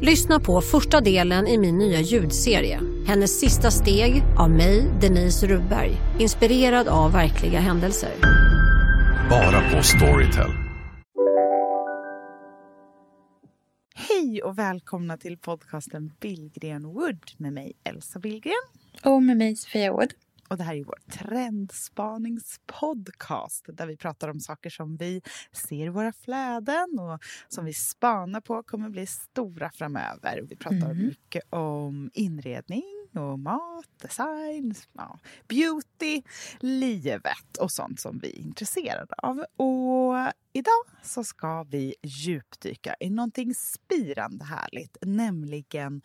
Lyssna på första delen i min nya ljudserie. Hennes sista steg av mig, Denise Rubberg. Inspirerad av verkliga händelser. Bara på Storytel. Hej och välkomna till podcasten Billgren Wood med mig Elsa Billgren. Och med mig Sofia Wood. Och det här är vår trendspaningspodcast där vi pratar om saker som vi ser i våra flöden och som vi spanar på kommer bli stora framöver. Vi pratar Mm. mycket om inredning och mat, design, ja, beauty, livet och sånt som vi är intresserade av. Och idag så ska vi djupdyka i någonting spirande härligt, nämligen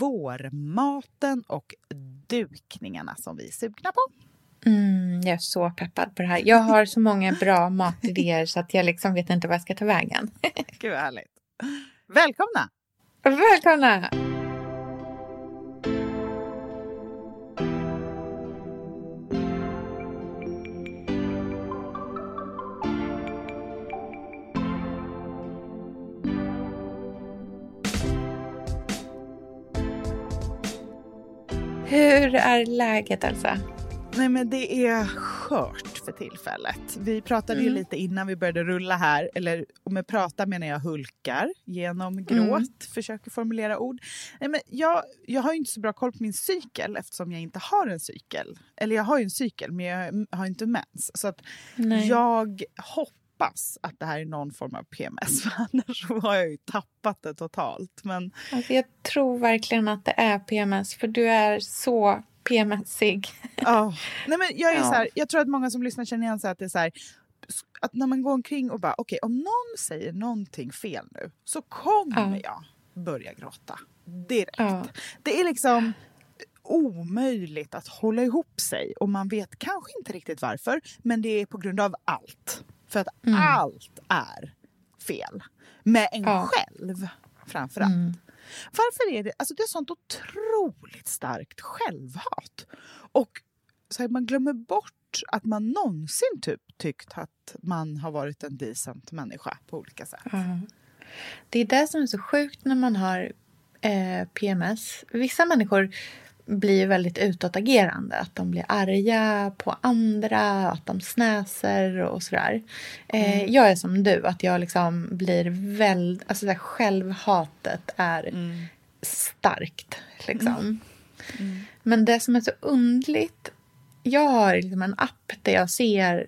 vårmaten och dukningarna som vi är sugna på. Mm, jag är så peppad på det här. Jag har så många bra matidéer så att jag liksom vet inte vad jag ska ta vägen. Gud vad härligt. Välkomna! Välkomna! Hur är läget Elsa? Nej men det är skört för tillfället. Vi pratade ju Mm. lite innan vi började rulla här, eller och med prata menar jag hulkar genom gråt, försöker formulera ord. Nej, men jag, jag har ju inte så bra koll på min cykel eftersom jag inte har en cykel. Eller jag har ju en cykel men jag har inte mens. Så att Nej. jag hoppas att det här är någon form av PMS för annars har jag ju tappat det totalt. Men Alltså, jag tror verkligen att det är PMS för du är så PMSig. Ja. Nej, men jag, är Ja. så här, jag tror att många som lyssnar känner igen sig att det är så här, att när man går omkring och bara okej om någon säger någonting fel nu så kommer jag börja gråta direkt. Det är liksom omöjligt att hålla ihop sig och man vet kanske inte riktigt varför men det är på grund av allt. För att Mm. allt är fel. Med en Ja. själv framför allt. Mm. Varför är det, alltså det är sånt otroligt starkt självhat. Och så här, man glömmer bort att man någonsin typ tyckt att man har varit en decent människa på olika sätt. Ja. Det är det som är så sjukt när man har eh, PMS. Vissa människor blir väldigt utåtagerande. Att de blir arga på andra, att de snäser och sådär. Eh, Jag är som du, att jag liksom blir väldigt... Alltså självhatet är starkt. Liksom. Men det som är så undligt... Jag har liksom en app där jag ser...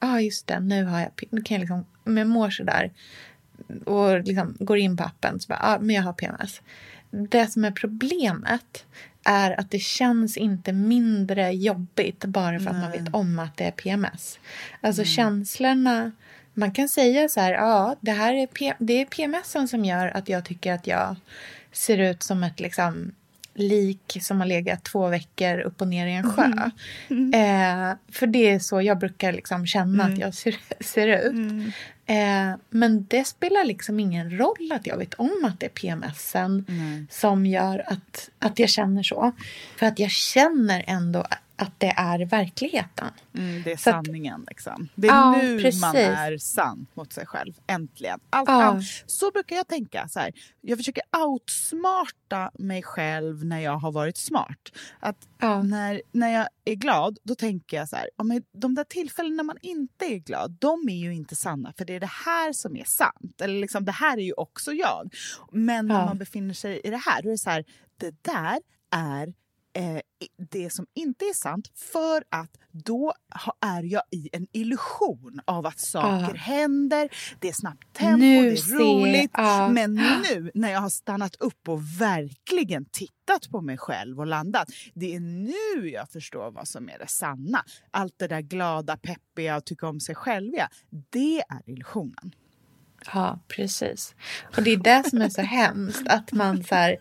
Ja, ah, just det. Nu, har jag, nu kan jag liksom... Om jag mår så där och liksom går in på appen så bara, ah, men jag har PMS. Det som är problemet är att det känns inte mindre jobbigt bara för att man vet om att det är PMS. Alltså känslorna, man kan säga så här, ja, det här är, P- det är PMSen som gör att jag tycker att jag ser ut som ett liksom lik som har legat två veckor upp och ner i en sjö. Eh, för det är så jag brukar liksom känna att jag ser, ser ut. Eh, men det spelar liksom ingen roll att jag vet om att det är PMSen som gör att, att jag känner så. För att jag känner ändå att det är verkligheten. Mm, det är Så att- sanningen. Liksom. Det är Ja, nu man precis. är sann mot sig själv. Äntligen. Allt, Ja. allt. Så brukar jag tänka. Så här. Jag försöker outsmarta mig själv när jag har varit smart. Att Ja. när, när jag är glad, då tänker jag så här. Ja, men de där tillfällen när man inte är glad, de är ju inte sanna. För det är det här som är sant. Eller liksom, det här är ju också jag. Men när man befinner sig i det här, då är det så här. Det där är eh, det som inte är sant för att då är jag i en illusion av att saker Ja. händer, det är snabbt tempo, Nu det är roligt. ja. Men nu när jag har stannat upp och verkligen tittat på mig själv och landat, det är nu jag förstår vad som är det sanna. Allt det där glada, peppiga och tycka om sig själviga, det är illusionen. Ja, precis. Och det är det som är så hemskt. Att man så här,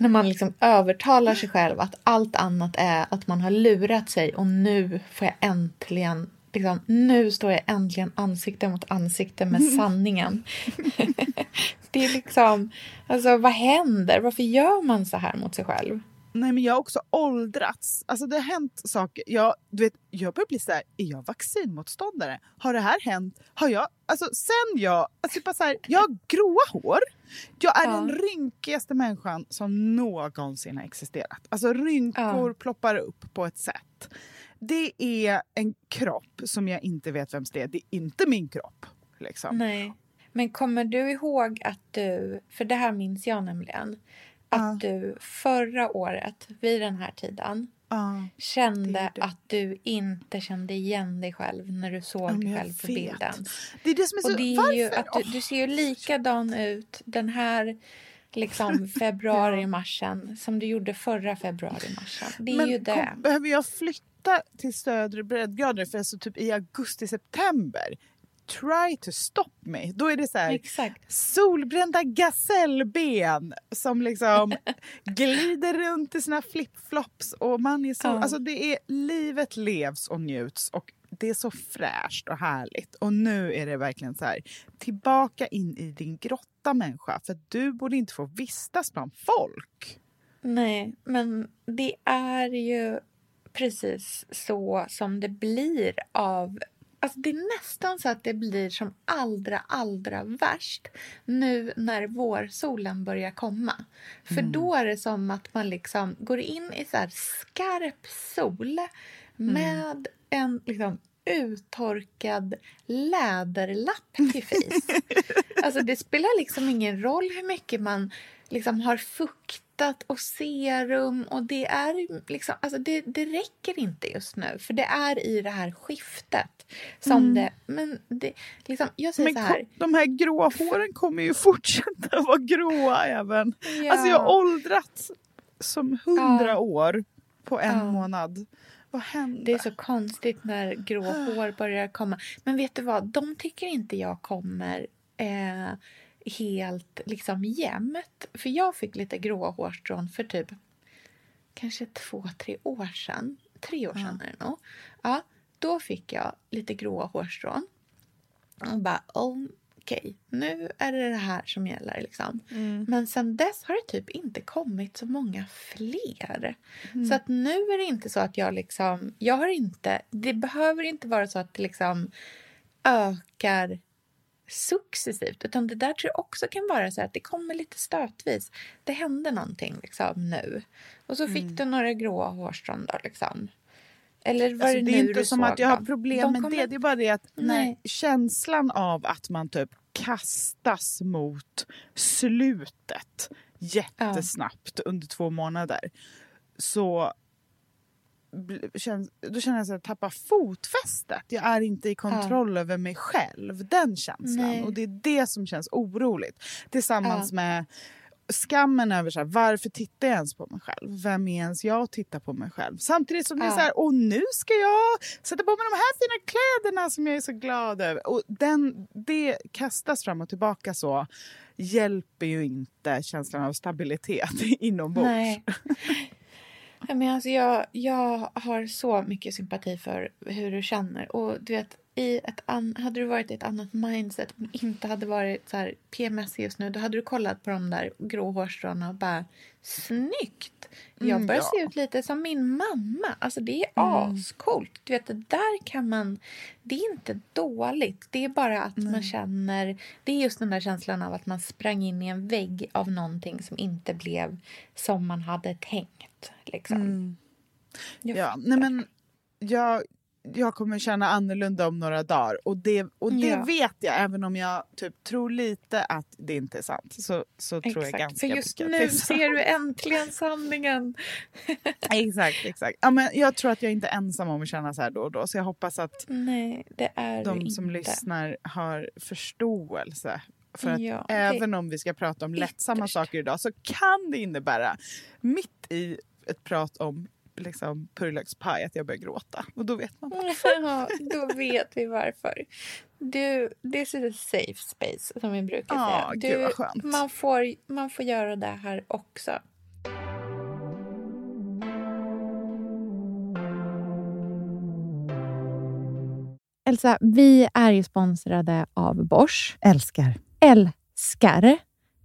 När man liksom övertalar sig själv att allt annat är att man har lurat sig och nu får jag äntligen Liksom, nu står jag äntligen ansikte mot ansikte med sanningen. det är liksom, alltså vad händer? Varför gör man så här mot sig själv? Nej, men jag har också åldrats. Alltså, det har hänt saker. Jag, du vet, jag börjar bli så här, är jag vaccinmotståndare? Har det här hänt? Har jag, alltså sen jag, alltså bara så här, jag har gråa hår. Jag är Ja. den rynkigaste människan som någonsin har existerat. Alltså rynkor Ja. ploppar upp på ett sätt. Det är en kropp som jag inte vet vems det är. Det är inte min kropp. Liksom. Nej. Men kommer du ihåg att du, för det här minns jag nämligen, att du förra året vid den här tiden Ja. kände att du inte kände igen dig själv när du såg dig själv på vet. bilden. Det är det som är så... Och det är varför? ju att du, du ser ju likadan ut den här liksom februari-marschen som du gjorde förra februari-marschen. Det är Men ju det. Kom, behöver jag flytta till södra breddgrader för alltså typ i augusti-september? Try to stop me. Då är det så här Exakt. solbrända gasellben som liksom glider runt i sina flipflops och man är så... Ja. Alltså det är livet levs och njuts och det är så fräscht och härligt. Och nu är det verkligen så här tillbaka in i din grotta människa för du borde inte få vistas bland folk. Nej, men det är ju precis så som det blir av... Alltså det är nästan så att det blir som allra, allra värst nu när vårsolen börjar komma. För då är det som att man liksom går in i så här skarp sol med en liksom uttorkad läderlapp till face. Alltså det spelar liksom ingen roll hur mycket man liksom har fuktat och serum och det är liksom, alltså det, det räcker inte just nu för det är i det här skiftet som det, men det, liksom, jag säger Men så här. de här gråa håren kommer ju fortsätta vara gråa även. Ja. Alltså jag har åldrats som hundra Ja. år på en Ja. månad. Det är så konstigt när grå Ah. hår börjar komma. Men vet du vad? De tycker inte jag kommer eh, helt liksom jämnt. För jag fick lite grå hårstrån för typ kanske två, tre år sedan. Tre år sedan är det nog. Ja, då fick jag lite gråa hårstrån. Och bara, oh, okej, nu är det det här som gäller. Liksom. Men sen dess har det typ inte kommit så många fler. Så att nu är det inte så att jag liksom... Jag har inte... Det behöver inte vara så att det liksom ökar successivt. Utan det där tror jag också kan vara så att det kommer lite stötvis. Det hände någonting liksom nu. Och så fick du några gråa hårstrån då liksom. Eller var Alltså, det det är inte som att jag har problem med kommer- det. Det är bara det att Nej. känslan av att man typ kastas mot slutet jättesnabbt under två månader så känns, då känner jag att jag tappar fotfästet. Jag är inte i kontroll över mig själv. Den känslan. Nej. Och det är det som känns oroligt. Tillsammans med skammen över så här, varför tittar jag ens på mig själv? Vem är ens jag att titta på mig själv? Samtidigt som det är Ja. så här, och nu ska jag sätta på mig de här fina kläderna som jag är så glad över. Och den, det kastas fram och tillbaka så hjälper ju inte känslan av stabilitet inombords. Nej. Ja, men alltså jag, jag har så mycket sympati för hur du känner. Och du vet, i ett an, hade du varit i ett annat mindset och inte hade varit så här PMS just nu, då hade du kollat på de där grå hårstråna och bara snyggt! Jag Mm, börjar ja. se ut lite som min mamma. Alltså det är ascoolt. Du vet, det där kan man... Det är inte dåligt. Det är bara att man känner... Det är just den där känslan av att man sprang in i en vägg av någonting som inte blev som man hade tänkt. Liksom. Jag Ja, nej men jag, jag kommer känna annorlunda om några dagar. Och det, och det Ja. vet jag, även om jag typ tror lite att det inte är sant. Så, så tror jag Exakt. ganska För just nu ser du äntligen sanningen. Exakt, exakt. Ja, men jag tror att jag inte är ensam om att känna så här då och då. Så jag hoppas att Nej, det är du de inte. som lyssnar har förståelse. För att Ja, även om vi ska prata om lättsamma saker idag så kan det innebära, mitt i ett prat om liksom, purjolökspaj att jag börjar gråta. Och då vet man varför. Ja, då vet vi varför. Du, det är ett safe space som vi brukar säga. Ah, du, man, får, man får göra det här också. Elsa, vi är ju sponsrade av Bosch. Älskar. Älskar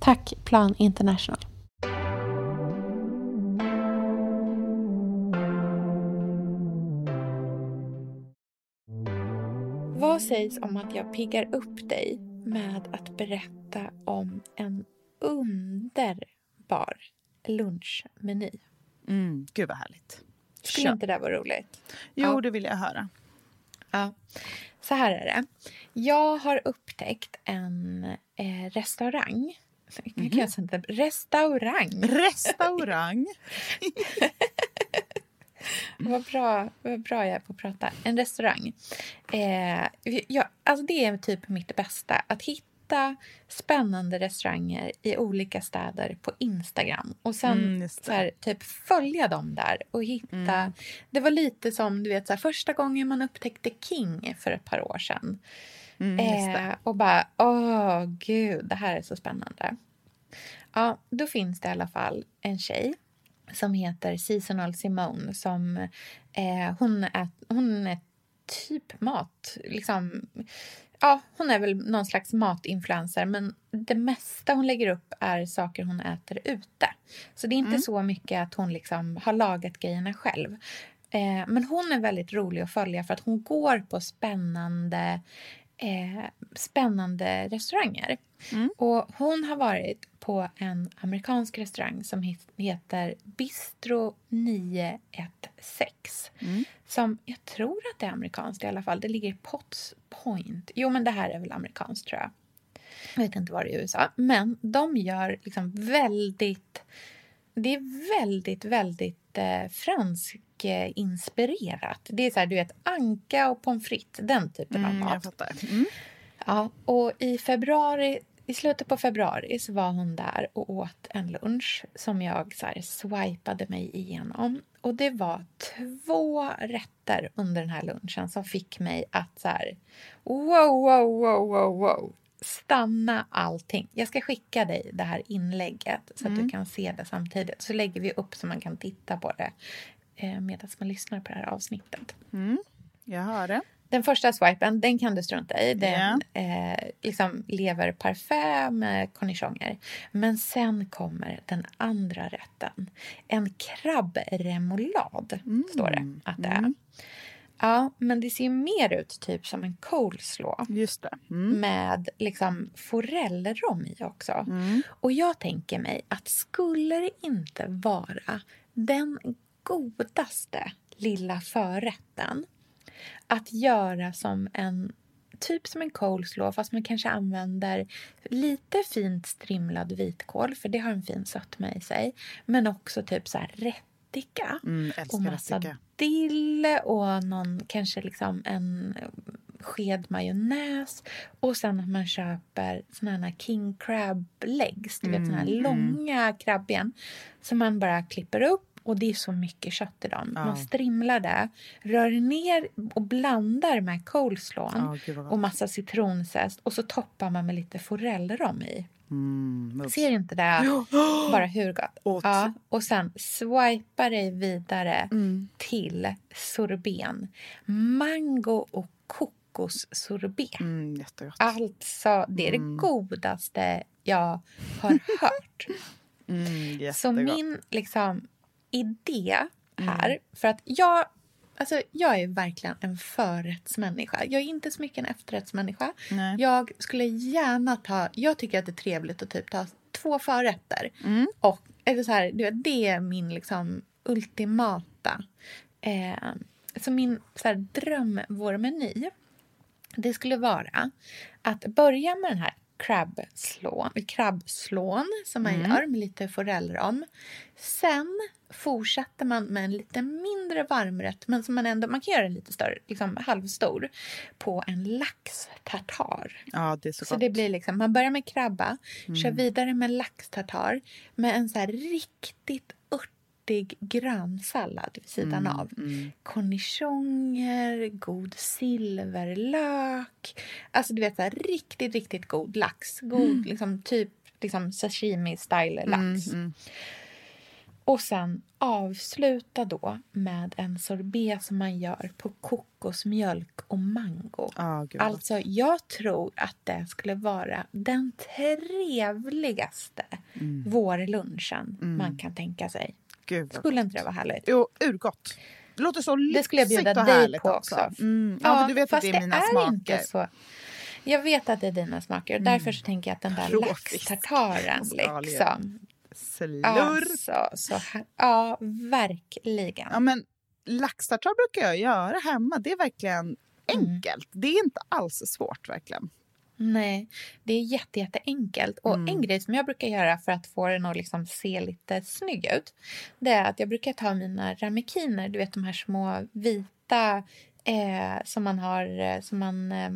Tack Plan International. Vad sägs om att jag piggar upp dig med att berätta om en underbar lunchmeny? Mm, gud vad härligt. Skulle Kör. inte det vara roligt? Jo, Ja. det vill jag höra. Ja. Så här är det. Jag har upptäckt en eh, restaurang. Inte- Restaurang. Restaurang. Vad bra, vad bra jag är på att prata. En restaurang. Eh, ja, alltså det är typ mitt bästa. Att hitta spännande restauranger i olika städer på Instagram. Och sen Mm, så här, typ följa dem där och hitta. Det var lite som du vet, så här, första gången man upptäckte King för ett par år sedan. Mm. Eh, och bara, åh gud, det här är så spännande. Ja, då finns det i alla fall en tjej som heter Seasonal Simone som eh, hon, är, hon är typ mat, liksom, ja, hon är väl någon slags matinfluencer men det mesta hon lägger upp är saker hon äter ute. Så det är inte så mycket att hon liksom har lagat grejerna själv. Eh, men hon är väldigt rolig att följa för att hon går på spännande eh, spännande restauranger. Och hon har varit på en amerikansk restaurang som he- heter Bistro 916. Som jag tror att det är amerikanskt i alla fall. Det ligger i Potts Point. Jo, men det här är väl amerikanskt tror jag. Jag vet inte var det är i USA. Men de gör liksom väldigt... Det är väldigt, väldigt eh, fransk eh, inspirerat. Det är så här, du vet, anka och pommes frites, den typen av Mm, mat. jag fattar. Mm. Ja, och i februari, i slutet på februari så var hon där och åt en lunch som jag så här swipade mig igenom. Och det var två rätter under den här lunchen som fick mig att så här wow, wow, wow, wow, wow. Stanna allting. Jag ska skicka dig det här inlägget så att du kan se det samtidigt. Så lägger vi upp så man kan titta på det eh, medan man lyssnar på det här avsnittet. Jag hör det. Den första swipen, den kan du strunta i. Den eh, liksom lever parfait med cornichoner. Men sen kommer den andra rätten. En krabbremoulad, står det att det är. Ja, men det ser mer ut typ som en coleslaw Just det. Mm. med liksom forellrom i också. Och jag tänker mig att skulle det inte vara den godaste lilla förrätten att göra som en typ som en coleslaw fast man kanske använder lite fint strimlad vitkål för det har en fin sötma i sig. Men också typ så här rättika Mm, och massa rättika. dill och någon kanske liksom en sked majonnäs och sen att man köper såna här king crab legs, du vet såna här långa krabbben som man bara klipper upp och det är så mycket kött i dem. Ja. Man strimlar det, rör ner och blandar med coleslawen Ja, och massa citronzest och så toppar man med lite forellrom i. Mm. Ser inte det bara hur gott? Åt. Ja, och sen swipa dig vidare Mm. till sorbeten. Mango och kokossorbet. Mm, jättegott. Alltså, det är det godaste jag har hört. Mm. Så min liksom, idé här, för att jag Alltså, jag är verkligen en förrättsmänniska. Jag är inte så mycket en efterrättsmänniska. Nej. Jag skulle gärna ta... Jag tycker att det är trevligt att typ ta två förrätter och eller så här, du vet, det är min liksom ultimata. Eh, så min så här, dröm, vår meny, det skulle vara att börja med den här krabbslån, krabbslån som man Mm. gör med lite forellrom. Sen fortsätter man med en lite mindre varmrätt, men som man ändå man kan göra lite större, liksom halvstor, på en laxtartar. Ja, det är så, Så gott. det blir liksom, man börjar med krabba, Mm. kör vidare med laxtartar med en så här riktigt örtig grönsallad vid sidan Mm, av. Cornichoner, god silverlök. Alltså du vet så här, riktigt, riktigt god lax. God liksom typ liksom sashimi-style lax. Mm, Och sen avsluta då med en sorbet som man gör på kokosmjölk och mango. Gott. Alltså, jag tror att det skulle vara den trevligaste vårlunchen man kan tänka sig. Gud Skulle inte det vara härligt? Jo, urgott. Det låter så lyxigt Det skulle jag bjuda dig på också. också. Mm. Ja, för du vet att det är mina är smaker. Inte så. Jag vet att det är dina smaker och därför så tänker jag att den där laxtartaren liksom. Slurp. Alltså, så här, ja, verkligen. Ja, men laxtartar brukar jag göra hemma. Det är verkligen Mm. enkelt. Det är inte alls svårt verkligen. Nej, det är jätte, jätteenkelt. Och Mm. en grej som jag brukar göra för att få den att liksom se lite snygg ut, det är att jag brukar ta mina ramekiner, du vet de här små vita eh, som man har, eh, som man eh,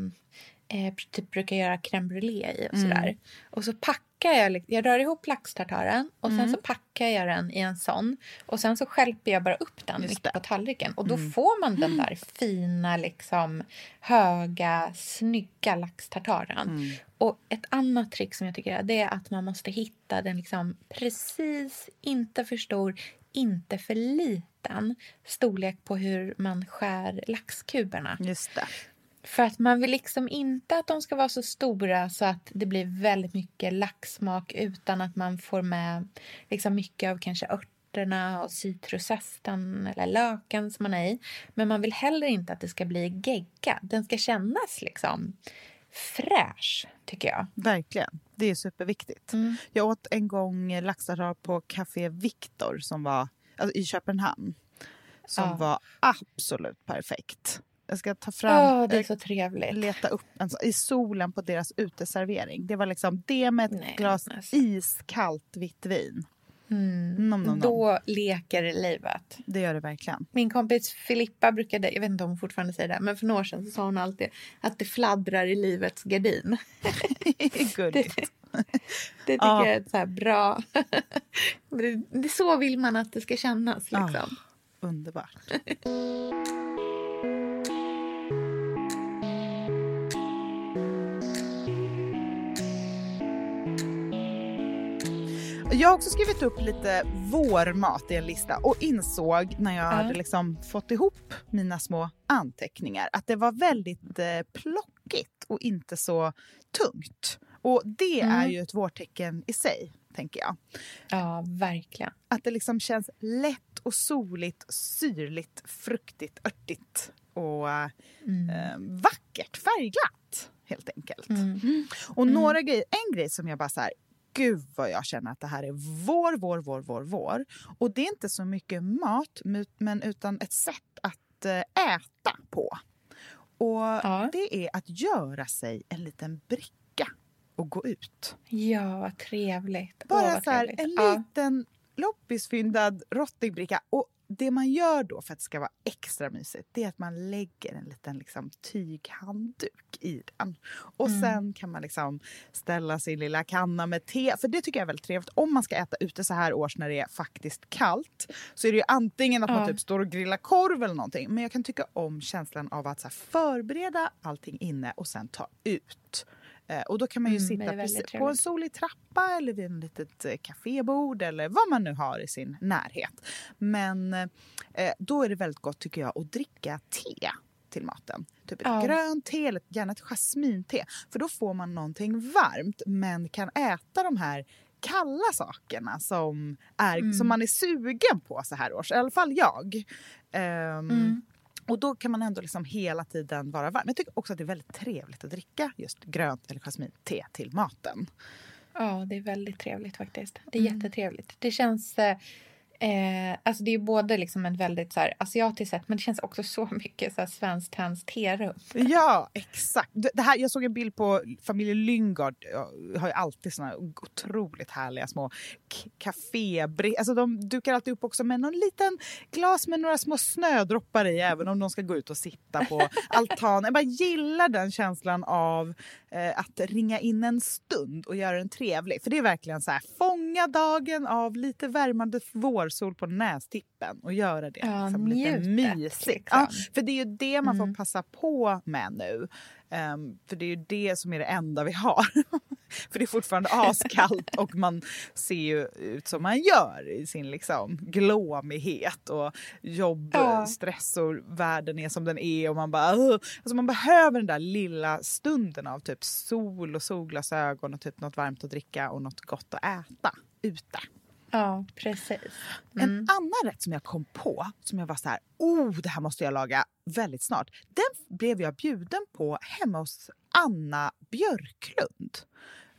eh, typ brukar göra crème brûlée i och Mm. sådär. Och så packar jag, li- jag rör ihop laxtartaren och Mm. sen så packar jag den i en sån och sen så skälper jag bara upp den mitt på tallriken och då Mm. får man den där fina, liksom höga, snygga laxtartaren. Mm. Och ett annat trick som jag tycker är, det är att man måste hitta den liksom precis, inte för stor, inte för liten storlek på hur man skär laxkuberna. Just det. För att man vill liksom inte att de ska vara så stora så att det blir väldigt mycket laxsmak utan att man får med liksom mycket av kanske örterna och citrusästen eller löken som man är i. Men man vill heller inte att det ska bli gegga. Den ska kännas liksom fräsch, tycker jag. Verkligen. Det är superviktigt. Mm. Jag åt en gång laxtartar på Café Victor som var alltså, i Köpenhamn. Som Ja. var absolut perfekt. Jag ska ta fram, Åh, det är eh, så trevligt. leta upp en, i solen på deras uteservering. Det var liksom det med ett Nej, glas alltså. iskallt vitt vin. Mm. Nom, nom, nom. Då leker livet. Det gör det verkligen. Min kompis Filippa brukade, jag vet inte om hon fortfarande säger det, men för några år sedan så sa hon alltid att det fladdrar i livets gardin. Gulligt. Det tycker Ja. jag är så bra... det, det, så vill man att det ska kännas. Ja. Liksom. Underbart. Jag har också skrivit upp lite vårmat i en lista och insåg när jag Ja. hade liksom fått ihop mina små anteckningar att det var väldigt eh, plockigt och inte så tungt. Och det är Mm. ju ett vårtecken i sig, tänker jag. Ja, verkligen. Att det liksom känns lätt och soligt, syrligt, fruktigt, örtigt och Mm. eh, vackert färgglatt, helt enkelt. Mm. Och några grejer, en grej som jag bara så här, gud vad jag känner att det här är vår, vår, vår, vår, vår. Och det är inte så mycket mat, men utan ett sätt att eh, äta på. Och Ja. det är att göra sig en liten bricka och gå ut. Ja, vad trevligt. Åh, Bara vad så här, trevligt. en Ja. liten loppisfyndad rottingbricka. Och det man gör då för att det ska vara extra mysigt, det är att man lägger en liten liksom, tyghandduk i den. Och Mm. sen kan man liksom ställa sin lilla kanna med te. För det tycker jag är väldigt trevligt. Om man ska äta ute så här års när det är faktiskt kallt så är det ju antingen att man Ja. typ står och grillar korv eller någonting. Men jag kan tycka om känslan av att så här, förbereda allting inne och sen ta ut. Eh, och då kan man ju Mm, sitta precis på en solig trappa eller vid en litet eh, kafébord eller vad man nu har i sin närhet. Men eh, då är det väldigt gott tycker jag att dricka te till maten. Typ ett Ja. grönt te eller gärna ett jasminte. För då får man någonting varmt men kan äta de här kalla sakerna som, är, Mm. som man är sugen på så här års. I alla fall jag. Ehm, Mm. Och då kan man ändå liksom hela tiden vara varm. Jag tycker också att det är väldigt trevligt att dricka just grönt eller jasminte till maten. Ja, det är väldigt trevligt faktiskt. Det är jättetrevligt. Det känns... Eh, alltså det är både liksom ett väldigt så här, asiatiskt sätt men det känns också så mycket så här, svenskt hands terum. Ja, exakt. Det här, jag såg en bild på familjen Lyngard. Jag har ju alltid såna otroligt härliga små k- kafébri... Alltså de dukar alltid upp också med någon liten glas med några små snödroppar i även om de ska gå ut och sitta på altanen. Jag bara gillar den känslan av eh, att ringa in en stund och göra den trevlig. För det är verkligen så här, fånga dagen av lite värmande vårsol på nästippen och göra det Ja, liksom, lite mysigt. liksom. Ja, för det är ju det man Mm. får passa på med nu. Ehm, för det är ju det som är det enda vi har. för det är fortfarande askallt och man ser ju ut som man gör i sin liksom glåmighet och jobb, Ja. stress och världen är som den är och man bara "Ugh." alltså man behöver den där lilla stunden av typ sol och solglasögon och typ något varmt att dricka och något gott att äta ute. Ja, precis. En Mm. annan rätt som jag kom på, som jag var så här, oh, det här måste jag laga väldigt snart. Den blev jag bjuden på hemma hos Anna Björklund.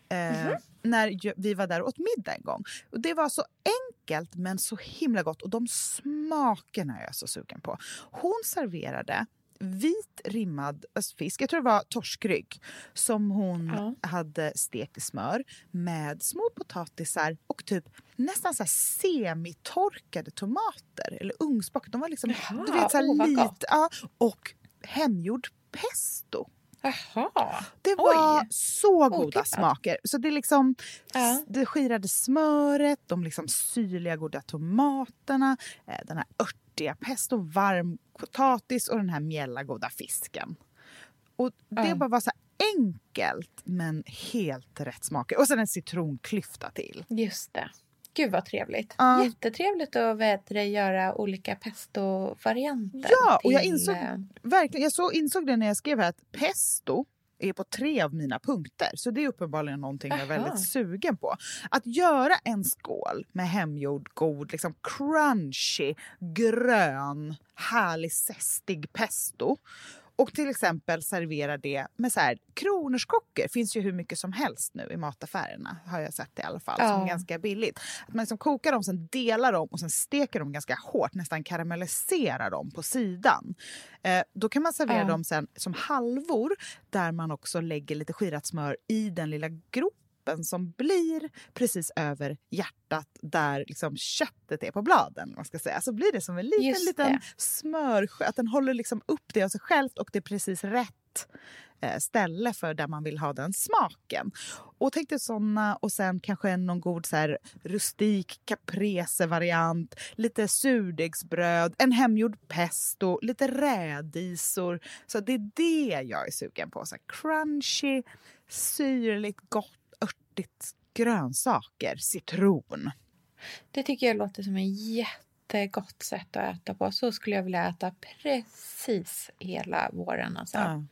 Eh, När ju- vi var där och åt middag en gång. Och det var så enkelt men så himla gott. Och de smakerna är jag så sugen på. Hon serverade vit rimmad fisk, jag tror det var torskrygg, som hon Ja. hade stekt i smör med små potatisar och typ nästan så semitorkade tomater eller ugnsbakade. De var liksom, Jaha, du vet, så här vad lite, ja, och hemgjord pesto. Jaha. Det Oj. var så goda Otippat. smaker. Så det, är liksom, Ja. det skirade smöret, de liksom syrliga goda tomaterna, eh, den här örtiga pesto, varm potatis och den här mjälla goda fisken. Och det Ja. bara var så enkelt men helt rätt smaker. Och sen en citronklyfta till. Just det. Gud vad trevligt. Ja. Jättetrevligt att vet göra olika pesto-varianter. Ja, och jag insåg, eh, verkligen, jag så insåg det när jag skrev här att pesto är på tre av mina punkter. Så det är uppenbarligen någonting jag är väldigt sugen på. Att göra en skål med hemgjord, god, liksom crunchy, grön, härlig, zestig pesto. Och till exempel servera det med så här, kronärtskockor finns ju hur mycket som helst nu i mataffärerna. Har jag sett i alla fall. Som Ja. är ganska billigt. Att man liksom kokar dem, sen delar dem och sen steker dem ganska hårt. Nästan karamelliserar dem på sidan. Eh, då kan man servera Ja. dem sen som halvor där man också lägger lite skirat smör i den lilla gropen som blir precis över hjärtat där liksom köttet är på bladen. Man ska säga. Så blir det som en liten, Just liten det. smörsjö. Att den håller liksom upp det av sig självt och det är precis rätt eh, ställe för där man vill ha den smaken. Och tänkte såna och sen kanske någon god så här, rustik caprese-variant, lite surdegsbröd, en hemgjord pesto, lite rädisor. Så det är det jag är sugen på. Så här, crunchy, syrligt, gott, örtigt grönsaker, citron. Det tycker jag låter som ett jättegott sätt att äta på. Så skulle jag vilja äta precis hela våren. Alltså. Ja.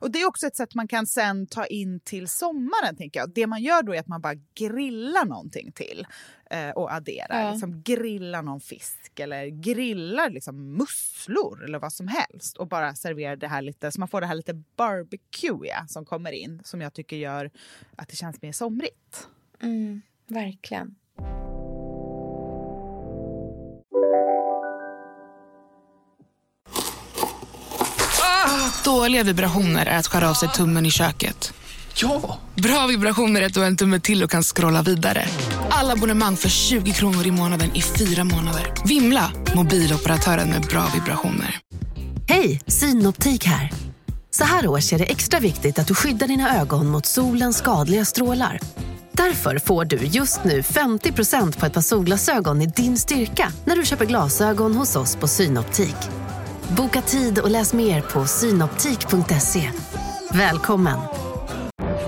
Och Det är också ett sätt man kan sen ta in till sommaren. tänker jag. Det man gör då är att man bara grillar någonting till eh, och adderar. Ja. Liksom grillar någon fisk eller grillar liksom musslor eller vad som helst och bara serverar det här lite så man får det här lite barbecuea som kommer in som jag tycker gör att det känns mer somrigt. Mm, verkligen. Dåliga vibrationer är att skära av sig tummen i köket. Ja! Bra vibrationer är att du har en tumme till och kan scrolla vidare. Alla abonnemang för 20 kronor i månaden i fyra månader. Vimla! Mobiloperatören med bra vibrationer. Hej, Synoptik här. Så här års är det extra viktigt att du skyddar dina ögon mot solens skadliga strålar. Därför får du just nu 50% på ett par solglasögon i din styrka när du köper glasögon hos oss på Synoptik. Boka tid och läs mer på synoptik.se. Välkommen!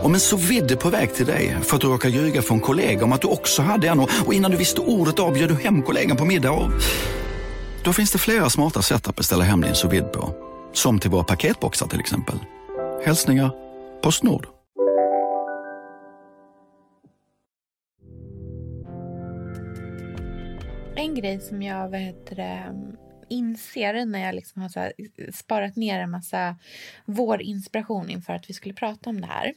Om en så vidde på väg till dig för att du råkar ljuga från kollega om att du också hade en och innan du visste ordet av du hem kollegan på middag och... Då finns det flera smarta sätt att beställa hem din sous på. Som till våra paketboxar till exempel. Hälsningar Postnord. En grej som jag det, inser när jag liksom har så sparat ner en massa vårinspiration inför att vi skulle prata om det här.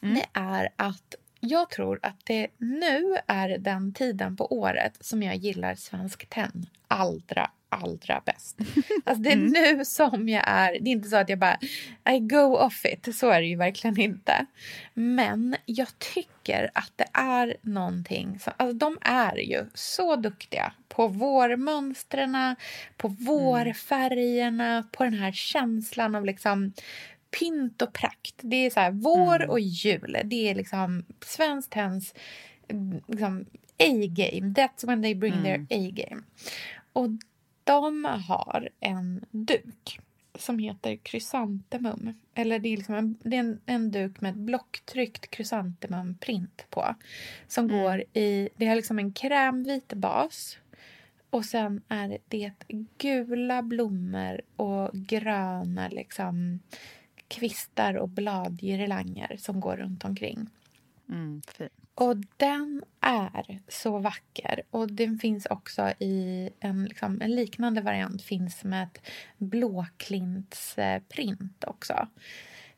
Det är att jag tror att det nu är den tiden på året som jag gillar Svensk Tenn allra, allra bäst. Alltså det är Mm. nu som jag är... Det är inte så att jag bara I go off it. Så är det ju verkligen inte. Men jag tycker att det är någonting... Som, alltså de är ju så duktiga på vårmönstren, på vårfärgerna, på den här känslan av liksom pynt och prakt. Det är så här vår Mm. och jul. Det är liksom Svenskt Tenns liksom, A-game. That's when they bring Mm. their A-game. Och de har en duk som heter krysantemum. Eller det är, liksom en, det är en, en duk med ett blocktryckt krysantemumprint på. Som Mm. går i... Det har liksom en krämvit bas. Och sen är det gula blommor och gröna liksom kvistar och bladgirlanger som går runt omkring. Mm. Och den är så vacker. Och den finns också i en, liksom, en liknande variant finns med ett blåklintsprint också.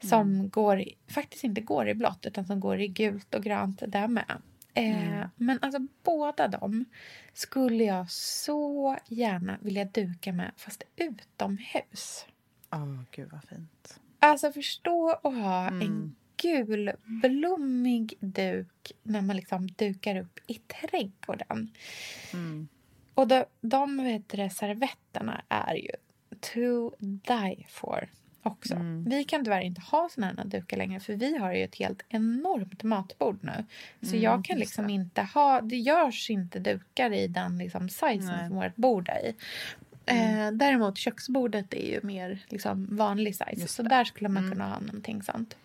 Som går, i- faktiskt inte går i blått utan som går i gult och grönt där med. Eh, Mm. Men alltså båda dem skulle jag så gärna vilja duka med fast utomhus. Åh, gud vad fint. Alltså förstå att ha Mm. en gulblommig duk när man liksom dukar upp i trädgården. Mm. Och de, de vet du, servetterna är ju to die for också. Mm. Vi kan tyvärr inte ha såna här dukar längre för vi har ju ett helt enormt matbord nu. Så Mm, jag kan liksom det. inte ha, det görs inte dukar i den liksom sizen Nej. som vårt bord är i. Eh, däremot köksbordet är ju mer liksom vanlig size. Så där skulle man Mm. kunna ha någonting sånt.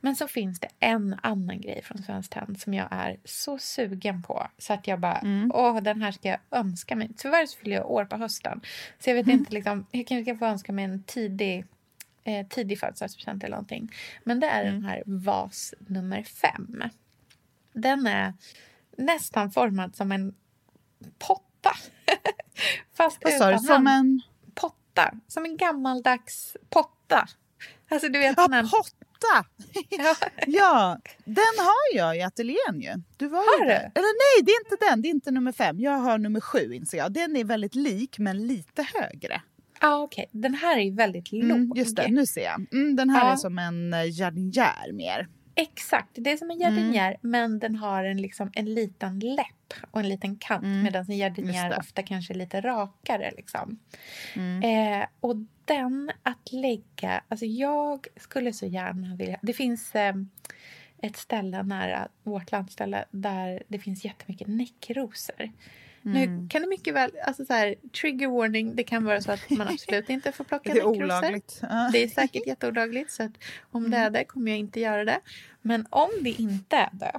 Men så finns det en annan grej från Svenskt Tenn som jag är så sugen på. Så att jag bara, Mm. åh den här ska jag önska mig. Tyvärr så fyller jag år på hösten. Så jag vet inte, liksom, jag kanske ska få önska mig en tidig, eh, tidig födelsedagspresent eller någonting. Men det är den här vas nummer fem. Den är nästan formad som en potta. Fast Vad utan Som en... potta. Som en gammaldags potta. Alltså du vet Ja, sån här... potta! Ja. Ja, den har jag i ateljén ju. Du var Har ju du? Eller nej, det är inte den. Det är inte nummer fem. Jag har nummer sju inser jag. Den är väldigt lik men lite högre. Ja, okej. Den här är väldigt Mm, låg. just det, nu ser jag. Mm, den här Ja. är som en eh, jardinjär mer. Exakt. Det är som en Mm. jardinjär, men den har en, liksom, en liten läpp och en liten kant. Mm. Medan en det. ofta kanske är lite rakare. Liksom. Mm. Eh, och den att lägga... Alltså jag skulle så gärna vilja... Det finns eh, ett ställe nära vårt landställe där det finns jättemycket näckrosor. Nu Mm. kan det mycket väl... Alltså så här, trigger warning. Det kan vara så att man absolut inte får plocka Det är näckrosor. olagligt. Det är säkert jätteolagligt. Så att om det är Mm. det kommer jag inte göra det. Men om det inte är det.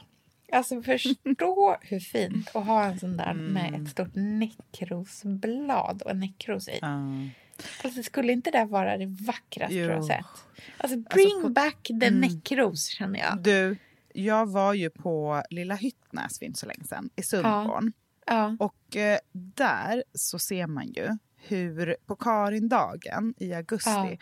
Alltså förstå hur fint att ha en sån där med Mm. ett stort näckrosblad och en näckros i. Ja. Alltså, skulle inte det vara det vackraste du har Jo. sett? Alltså bring på- back the Mm. näckros känner jag. Du, jag var ju på Lilla Hyttnäs för inte så länge sedan, i Sundborn. Ja. Och eh, där så ser man ju hur på Karindagen i augusti,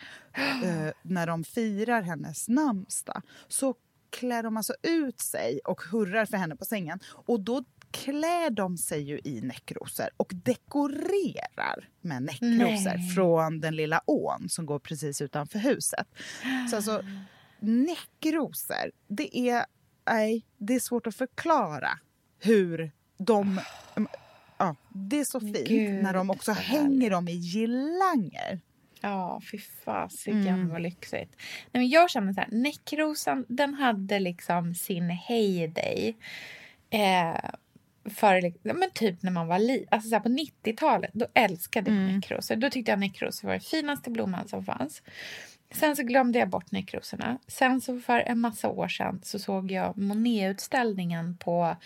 eh, när de firar hennes namnsdag, så klär de alltså ut sig och hurrar för henne på sängen. Och då klär de sig ju i näckrosor och dekorerar med näckrosor Nej. från den lilla ån som går precis utanför huset. Så alltså, näckrosor, det är, nej, det är svårt att förklara hur de... Ja, det är så fint Gud, när de också så hänger dem i girlanger. Ja, fy fasiken Mm. vad lyxigt. Nej, men jag känner så här, näckrosan den hade liksom sin heyday. Eh, för, ja, men typ när man var li- alltså så här, på 90-talet, då älskade jag Mm. näckrosor. Då tyckte jag näckrosor var den finaste blomman som fanns. Sen så glömde jag bort näckrosorna. Sen så för en massa år sedan så såg jag Monet-utställningen på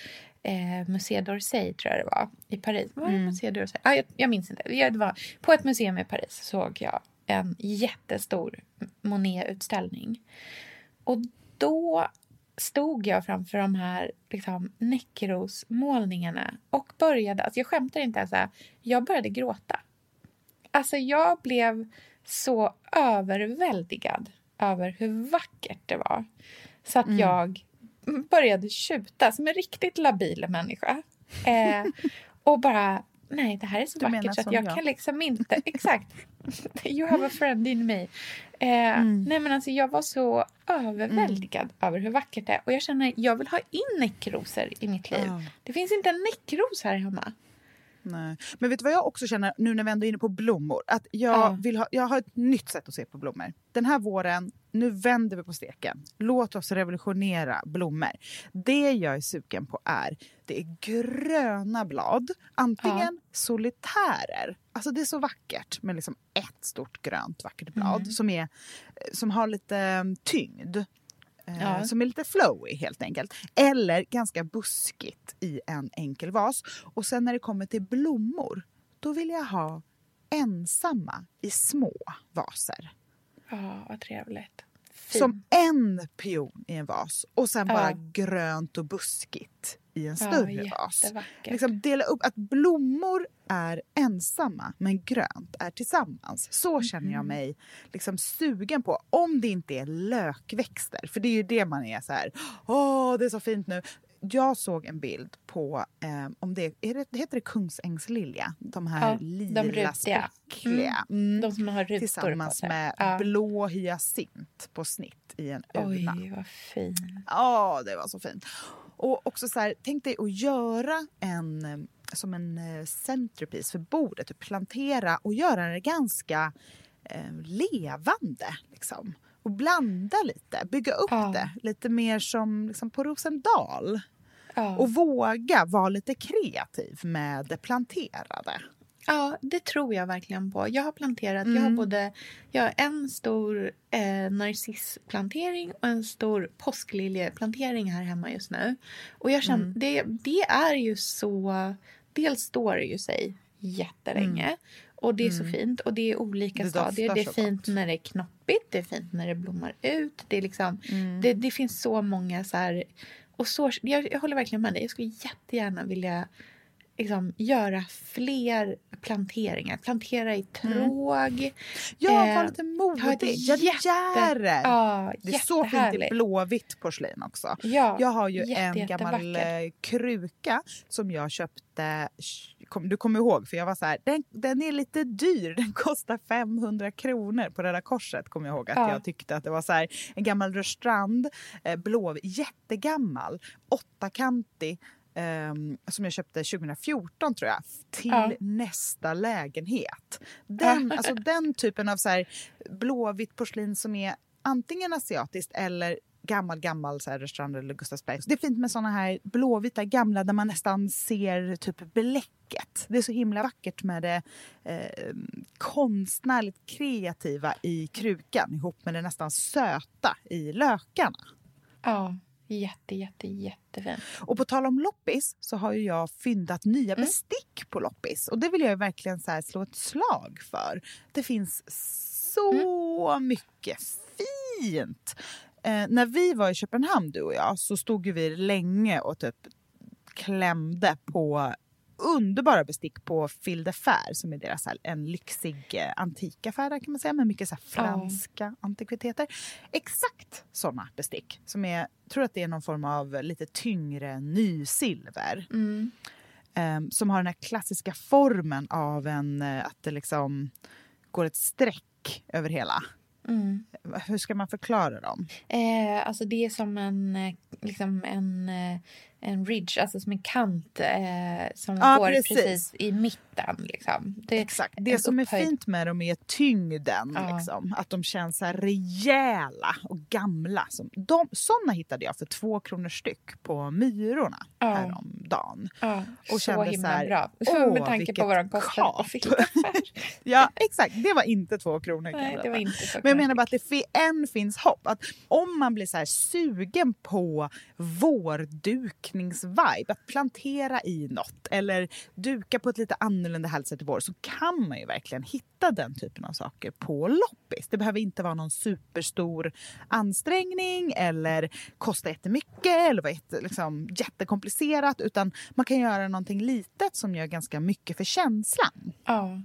eh, Musée d'Orsay, tror jag det var, i Paris. Var Mm. Musée d'Orsay? Ah, jag, jag minns inte. Ja, Det var, på ett museum i Paris såg jag en jättestor Monet-utställning. Och då stod jag framför de här liksom, näckrosmålningarna och började, alltså jag skämtar inte ens, här, jag började gråta. Alltså jag blev så överväldigad över hur vackert det var. Så att Mm. jag började tjuta som en riktigt labil människa. Eh, och bara, nej det här är så Du vackert så att jag, jag. kan liksom inte, exakt. You have a friend in me. Eh, Mm. Nej men alltså jag var så överväldigad över hur vackert det är. Och jag känner, jag vill ha in näckrosor i mitt liv. Ja. Det finns inte en näckros här hemma. Nej. Men vet du vad jag också känner nu när vi ändå är inne på blommor? Att jag, Ja. vill ha, jag har ett nytt sätt att se på blommor. Den här våren, nu vänder vi på steken. Låt oss revolutionera blommor. Det jag är sugen på är, det är gröna blad. Antingen solitärer, alltså det är så vackert med liksom ett stort grönt vackert blad Mm. som, är, som har lite eh, tyngd. Eh, Ja. Som är lite flowy helt enkelt. Eller ganska buskigt i en enkel vas. Och sen när det kommer till blommor, då vill jag ha ensamma i små vaser. Ja, vad trevligt. Fint. Som en pion i en vas och sen bara grönt och buskigt i en Ja, större vas. jättevackert. Liksom dela upp att blommor är ensamma men grönt är tillsammans. Så känner jag Mhm. mig liksom sugen på. Om det inte är lökväxter, för det är ju det man är så här. Åh, det är så fint nu. Jag såg en bild på, eh, om det, är det, heter det kungsängslilja? De här Ja, de lila rutiga. spräckliga. Mm. De som har rutor Tillsammans på sig. med Ja. blå hyacint på snitt i en urna. Oj, vad fin. Ja, det var så fint. Och också så här, tänk dig att göra en eh, som en eh, centerpiece för bordet. Typ plantera och göra det ganska eh, levande. Liksom. Och blanda lite, bygga upp Ja. det. Lite mer som liksom, på Rosendal. Ja. Och våga vara lite kreativ med det planterade. Ja, det tror jag verkligen på. Jag har planterat, jag har Mm. både jag har en stor eh, narcissplantering och en stor påskliljeplantering här hemma just nu. Och jag känner, Mm. det, det är ju så... Dels står det ju sig jättelänge. Och det är så Mm. fint och det är olika Det stadier. Det är fint när det är knoppigt, det är fint när det blommar ut. Det, är liksom, Mm. det, det finns så många så här... Och så, jag, jag håller verkligen med dig. Jag skulle jättegärna vilja liksom, göra fler planteringar. Plantera i tråg. Ja, Eh, var lite modig. jätte-. Ja, Det är så fint i blåvitt porslin också. Ja, jag har ju jätte, en gammal eh, kruka som jag köpte. Du kommer ihåg, för jag var så här, den, den är lite dyr. Den kostar 500 kronor på Röda Korset. Kommer jag ihåg att Ja. jag tyckte att det var så här, en gammal Rörstrand, eh, blå, jättegammal, åttakantig. Ehm, som jag köpte 2014 tror jag, till Ja. nästa lägenhet. Den, alltså, den typen av så här, blåvitt porslin som är antingen asiatiskt eller gammal, gammal så här, Rörstrand eller Gustavsberg. Det är fint med såna här blåvita gamla där man nästan ser typ bläcket. Det är så himla vackert med det eh, konstnärligt kreativa i krukan ihop med det nästan söta i lökarna. Ja, jätte, jätte, jättefint. Och på tal om loppis så har ju jag fyndat nya bestick på loppis. Och det vill jag verkligen så slå ett slag för. Det finns så mycket fint. Eh, när vi var i Köpenhamn du och jag så stod vi länge och typ klämde på underbara bestick på Fil de Fer som är deras här, en lyxig eh, antikaffär där kan man säga med mycket så här, franska antikviteter. Exakt såna bestick som är, tror att det är någon form av lite tyngre nysilver. Mm. Ehm, som har den här klassiska formen av en, eh, att det liksom går ett streck över hela. Mm. Hur ska man förklara dem? Eh, alltså det är som en, eh, liksom en, en ridge, alltså som en kant eh, som Ja, går precis. precis. i mitten. Liksom. Det, Exakt. Det som är upphöjd- fint med dem är tyngden. Ja. Liksom. Att de känns så här rejäla och gamla. Som de, såna hittade jag för två kronor styck på Myrorna Ja. häromdagen. Ja, Och så kände himla så här, bra. åh, Med tanke på vad de kostade på. Ja, exakt. Det var inte två kronor. Nej, det var inte så Men jag menar bara att det än finns hopp. Att om man blir så här sugen på vårdukningsvibe, att plantera i något eller duka på ett lite annorlunda härligt sätt i vår så kan man ju verkligen hitta den typen av saker på loppis. Det behöver inte vara någon superstor ansträngning eller kosta jättemycket eller vara jätte, liksom, jättekomplicerat utan man kan göra någonting litet som gör ganska mycket för känslan. Ja.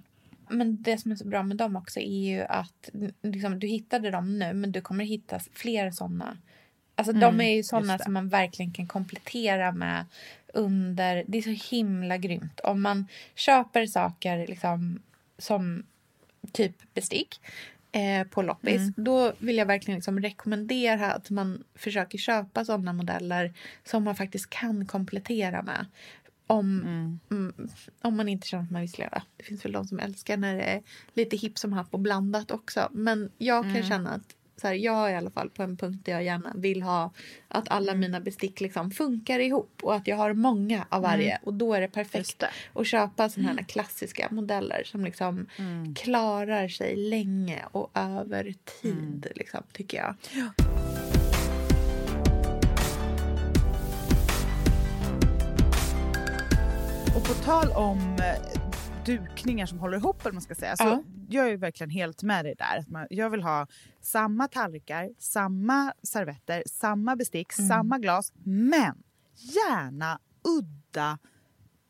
Men det som är så bra med dem också är ju att liksom, du hittade dem nu men du kommer hitta fler såna Alltså Mm, de är ju sådana som man verkligen kan komplettera med under... Det är så himla grymt. Om man köper saker liksom som typ bestick eh, på loppis, Mm. då vill jag verkligen liksom rekommendera att man försöker köpa sådana modeller som man faktiskt kan komplettera med. Om, mm, om man inte känner att man vill slöa. Det finns väl de som älskar när det är lite hipp som happ och blandat också. Men jag kan Mm. känna att så här, jag är i alla fall på en punkt där jag gärna vill ha att alla Mm. mina bestick liksom funkar ihop och att jag har många av varje. Mm. Och då är det perfekt att köpa sådana här klassiska modeller som liksom Mm. klarar sig länge och över tid, Mm. liksom, tycker jag. Och på tal om eh, dukningar som håller ihop, eller man ska säga, så Ja. Jag är verkligen helt med dig där. Att man, jag vill ha samma tallrikar, samma servetter, samma bestick, Mm. samma glas, men gärna udda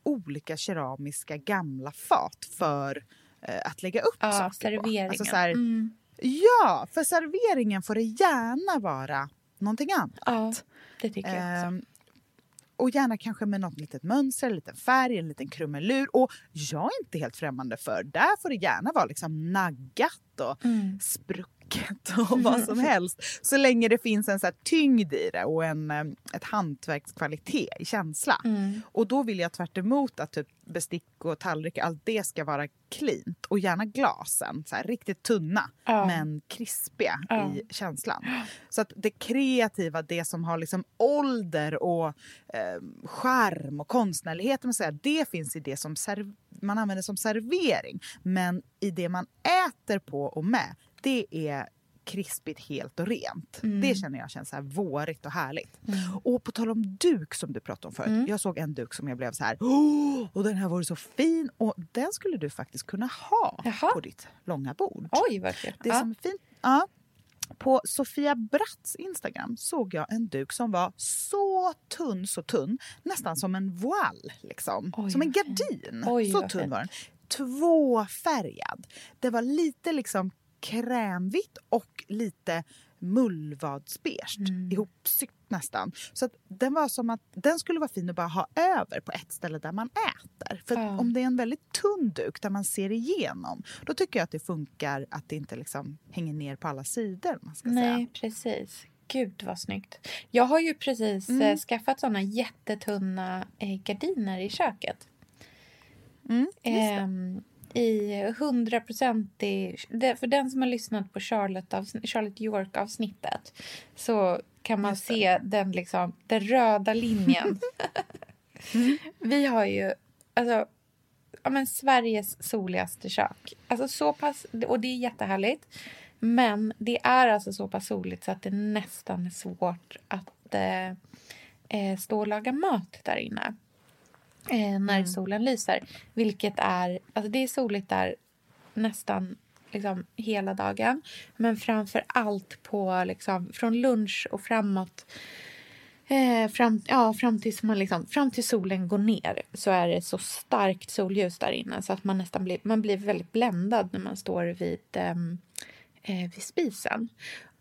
olika keramiska gamla fat för eh, att lägga upp Ja, saker serveringen. på. Alltså så här, Mm. Ja, för serveringen får det gärna vara någonting annat. Ja, det tycker jag också. Och gärna kanske med något litet mönster, en liten färg, en liten krumelur. Och jag är inte helt främmande för, där får det gärna vara liksom naggat och Mm. sprucket och vad som helst. Så länge det finns en så tyngd i det och en, eh, ett hantverkskvalitet i känsla. Mm. Och då vill jag tvärt emot att typ bestick och tallrikar, allt det ska vara cleant. Och gärna glasen, så här, riktigt tunna Ja. men krispiga Ja. i känslan. Så att det kreativa, det som har liksom ålder och eh, charm och konstnärlighet, man säga, det finns i det som serv- man använder som servering. Men i det man äter på och med, det är krispigt, helt och rent. Mm. Det känner jag känns så här vårigt och härligt. Och på tal om duk som du pratade om förut. Mm. Jag såg en duk som jag blev så här, Åh, och den här var så fin. Och den skulle du faktiskt kunna ha på ditt långa bord. Oj, kul. Det Ja. som fint, ja, på Sofia Bratts Instagram såg jag en duk som var så tunn, så tunn. Nästan som en voile, liksom. Oj, som en gardin. Oj, så tunn var den. Tvåfärgad. Det var lite liksom krämvitt och lite mullvadsbeige. Mm. Ihopsytt nästan. Så den var som att den skulle vara fin att bara ha över på ett ställe där man äter. För Ja. om det är en väldigt tunn duk där man ser igenom då tycker jag att det funkar att det inte liksom hänger ner på alla sidor. Man ska Nej, säga. precis. Gud vad snyggt. Jag har ju precis Mm. eh, skaffat såna jättetunna eh, gardiner i köket. Ehm, I hundraprocentig... det- För den som har lyssnat på Charlotte, av, Charlotte York-avsnittet så kan man se den, liksom, den röda linjen. Vi har ju alltså, ja, men Sveriges soligaste kök. Alltså så pass, och det är jättehärligt. Men det är alltså så pass soligt så att det nästan är svårt att eh, eh, stå och laga mat där inne. Eh, när solen lyser. Vilket är, alltså det är soligt där nästan liksom hela dagen. Men framför allt på liksom, från lunch och framåt Eh, fram, ja, fram, tills man liksom, fram till solen går ner så är det så starkt solljus där inne så att man nästan blir, man blir väldigt bländad när man står vid, ehm, eh, vid spisen.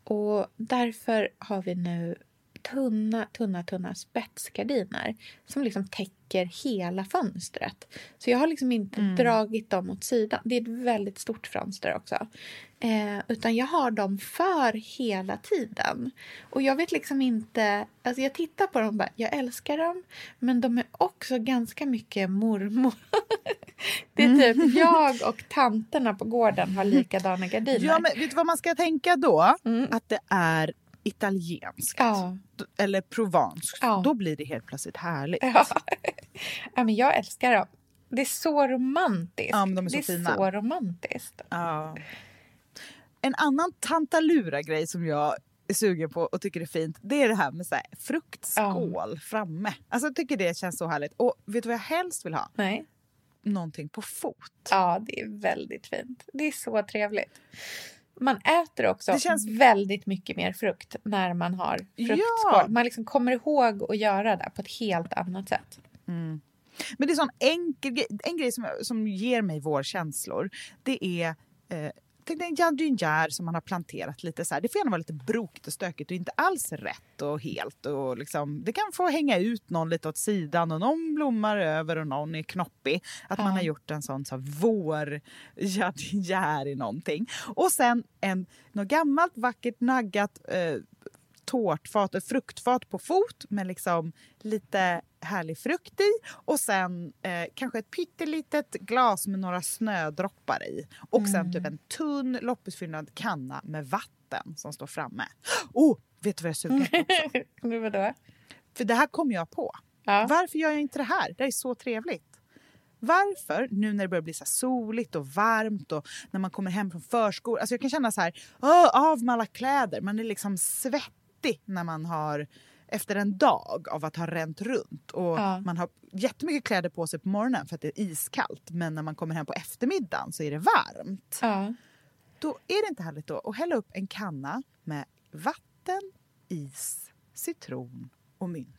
Och därför har vi nu tunna, tunna, tunna spetsgardiner som liksom täcker hela fönstret. Så jag har liksom inte dragit dem åt sidan. Det är ett väldigt stort fönster också. Eh, utan jag har dem för hela tiden. Och jag vet liksom inte... Alltså jag tittar på dem och bara, jag älskar dem. Men de är också ganska mycket mormor. det är typ jag och tanterna på gården har likadana gardiner. Ja, men vet du vad man ska tänka då? Mm. Att det är italienskt. Ja. Eller provanskt. Ja. Då blir det helt plötsligt härligt. Ja. ja, men jag älskar dem. Det är så romantiskt. Ja, men de är så det är fina. så romantiskt. En annan tantalura-grej som jag är sugen på och tycker är fint det är det här med så här fruktskål framme. Alltså jag tycker det känns så härligt. Och vet du vad jag helst vill ha? Nej. Någonting på fot. Ja, det är väldigt fint. Det är så trevligt. Man äter också känns- väldigt mycket mer frukt när man har fruktskål. Ja. Man liksom kommer ihåg att göra det på ett helt annat sätt. Men det är sån enkel en grej som, som ger mig vårkänslor. Det är eh, tänkte en jardinjär som man har planterat lite så här. Det får gärna vara lite brokigt och stökigt och inte alls rätt och helt. Och liksom, det kan få hänga ut någon lite åt sidan och någon blommar över och någon är knoppig. Att Ja. man har gjort en sån så här, vår jardinjär i någonting. Och sen en, något gammalt vackert naggat eh, tårtfat, ett fruktfat på fot med liksom lite härlig frukt i och sen eh, kanske ett pyttelitet glas med några snödroppar i. Och sen typ en tunn loppisfyllnad kanna med vatten som står framme. Oh, vet du vad jag är sugen på också? Vadå? För det här kom jag på. Ja. Varför gör jag inte det här? Det är så trevligt. Varför, nu när det börjar bli så här soligt och varmt och när man kommer hem från förskolan. Alltså jag kan känna så här, "Åh, av med alla kläder. Man är liksom svettig när man har efter en dag av att ha ränt runt. Och Ja. Man har jättemycket kläder på sig på morgonen för att det är iskallt. Men när man kommer hem på eftermiddagen så är det varmt. Ja. Då är det inte härligt då att hälla upp en kanna med vatten, is, citron och mynta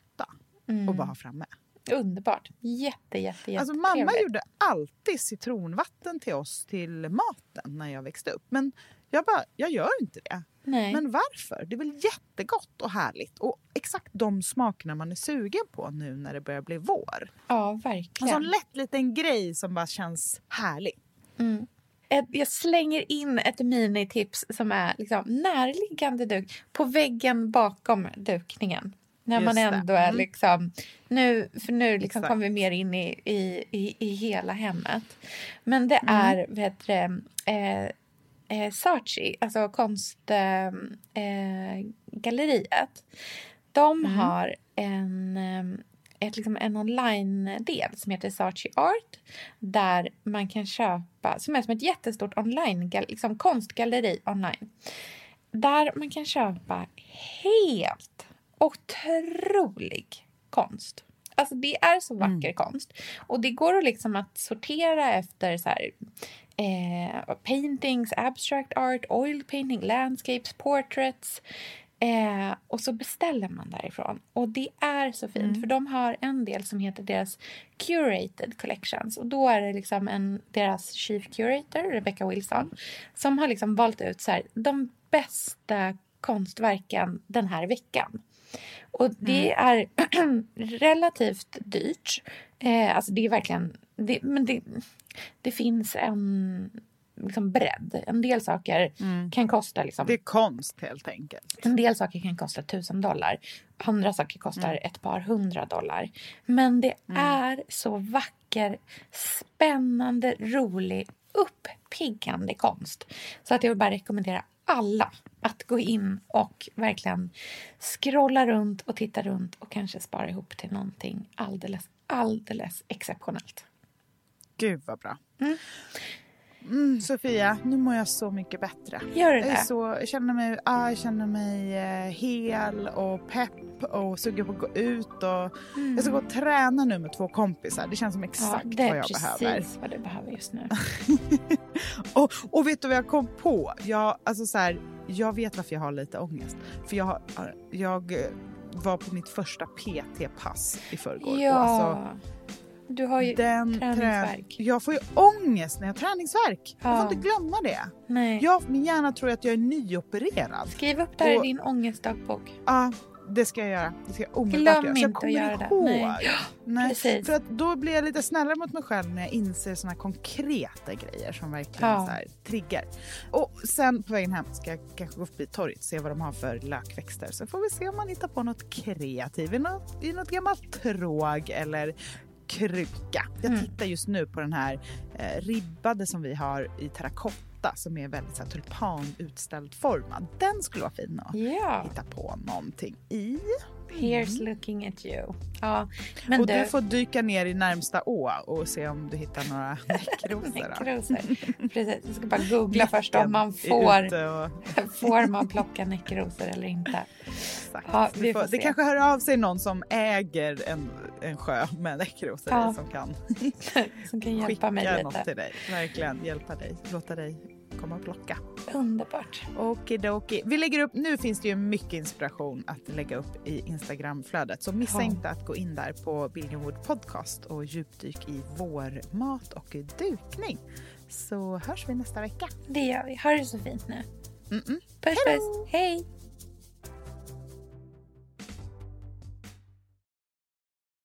Mm. och bara ha framme. Underbart. Jätte, jätte, jätte Alltså mamma trevligt. gjorde alltid citronvatten till oss till maten när jag växte upp. Men jag bara, jag gör inte det. Nej. Men varför? Det är väl jättegott och härligt och exakt de smakerna man är sugen på nu när det börjar bli vår. Ja, En verkligen. sån lätt liten grej som bara känns härlig. Mm. Jag slänger in ett minitips som är liksom närliggande duk på väggen bakom dukningen. När man Just det. ändå är Mm. liksom... Nu, för nu liksom kommer vi mer in i, i, i, i hela hemmet. Men det Mm. är vet du, eh, eh, Saatchi, alltså konstgalleriet. Eh, galleriet. de Mm. har en, eh, ett, liksom en online-del som heter Saatchi Art där man kan köpa, som är som ett jättestort online, liksom konstgalleri online. Där man kan köpa helt otrolig konst. Alltså det är så vacker konst. Och det går att liksom att sortera efter så här, eh, paintings, abstract art, oil painting, landscapes, portraits. Eh, och så beställer man därifrån. Och det är så fint för de har en del som heter deras curated collections. Och då är det liksom en, deras chief curator, Rebecca Wilson, som har liksom valt ut så här, de bästa konstverken den här veckan. Och det är relativt dyrt. Eh, alltså det är verkligen... Det, men det, det finns en liksom bredd. En del saker kan kosta... Liksom, Det är konst helt enkelt. en del saker kan kosta tusen dollar. Andra saker kostar Mm. ett par hundra dollar. Men det är så vacker, spännande, rolig, uppiggande konst. Så att jag vill bara rekommendera alla att gå in och verkligen scrolla runt och titta runt och kanske spara ihop till någonting alldeles, alldeles exceptionellt. Gud vad bra. Mm, Sofia, nu mår jag så mycket bättre. Gör du Jag, är det? så, jag känner mig, ah, jag känner mig eh, hel och pepp och sugen på att gå ut. Och, Jag ska gå och träna nu med två kompisar. Det känns som exakt Mm. det är vad jag precis behöver. vad du behöver just nu. Och, och vet du vad jag kom på? Jag, alltså så här, jag vet varför jag har lite ångest. För jag, jag var på mitt första PT-pass i förrgår. Ja, Och alltså, du har ju den träningsvärk. Trä, jag får ju ångest när jag har träningsvärk. Jag Ja. får inte glömma det. Nej. Jag, min hjärna tror att jag är nyopererad. Skriv upp det här Och- i din ångestdagbok. Ja, det ska jag göra. Det ska jag omedelbart Glöm göra. Så jag inte att göra det. ihåg. Nej. Nej. Precis. För att då blir jag lite snällare mot mig själv när jag inser såna konkreta grejer som verkligen Ja. så triggar. Och sen på vägen hem ska jag kanske gå förbi torget och se vad de har för lökväxter. Så får vi se om man hittar på något kreativt i något, i något gammalt tråg eller kruka. Jag Mm. tittar just nu på den här eh, ribbade som vi har i terrakotta som är väldigt så här, tulpanutställd formad. Den skulle vara fin att Ja. hitta på någonting i. Here's looking at you. Ja, men och du, du får dyka ner i närmsta å och se om du hittar några näckrosor. Precis, jag ska bara googla först om man får, och- får man plocka näckrosor eller inte. Exakt. Ja, Vi får, får det kanske hör av sig någon som äger en, en sjö med näckrosor Ja. som kan Som kan hjälpa mig något lite. till dig. Verkligen hjälpa dig, låta dig komma och plocka. Underbart. Okidoki. Vi lägger upp, nu finns det ju mycket inspiration att lägga upp i Instagramflödet. Så missa Ja. inte att gå in där på Billingwood Podcast och djupdyk i vårmat och dukning. så hörs vi nästa vecka. Det gör vi. Ha det så fint nu. Mm -mm. Puss puss. Hej!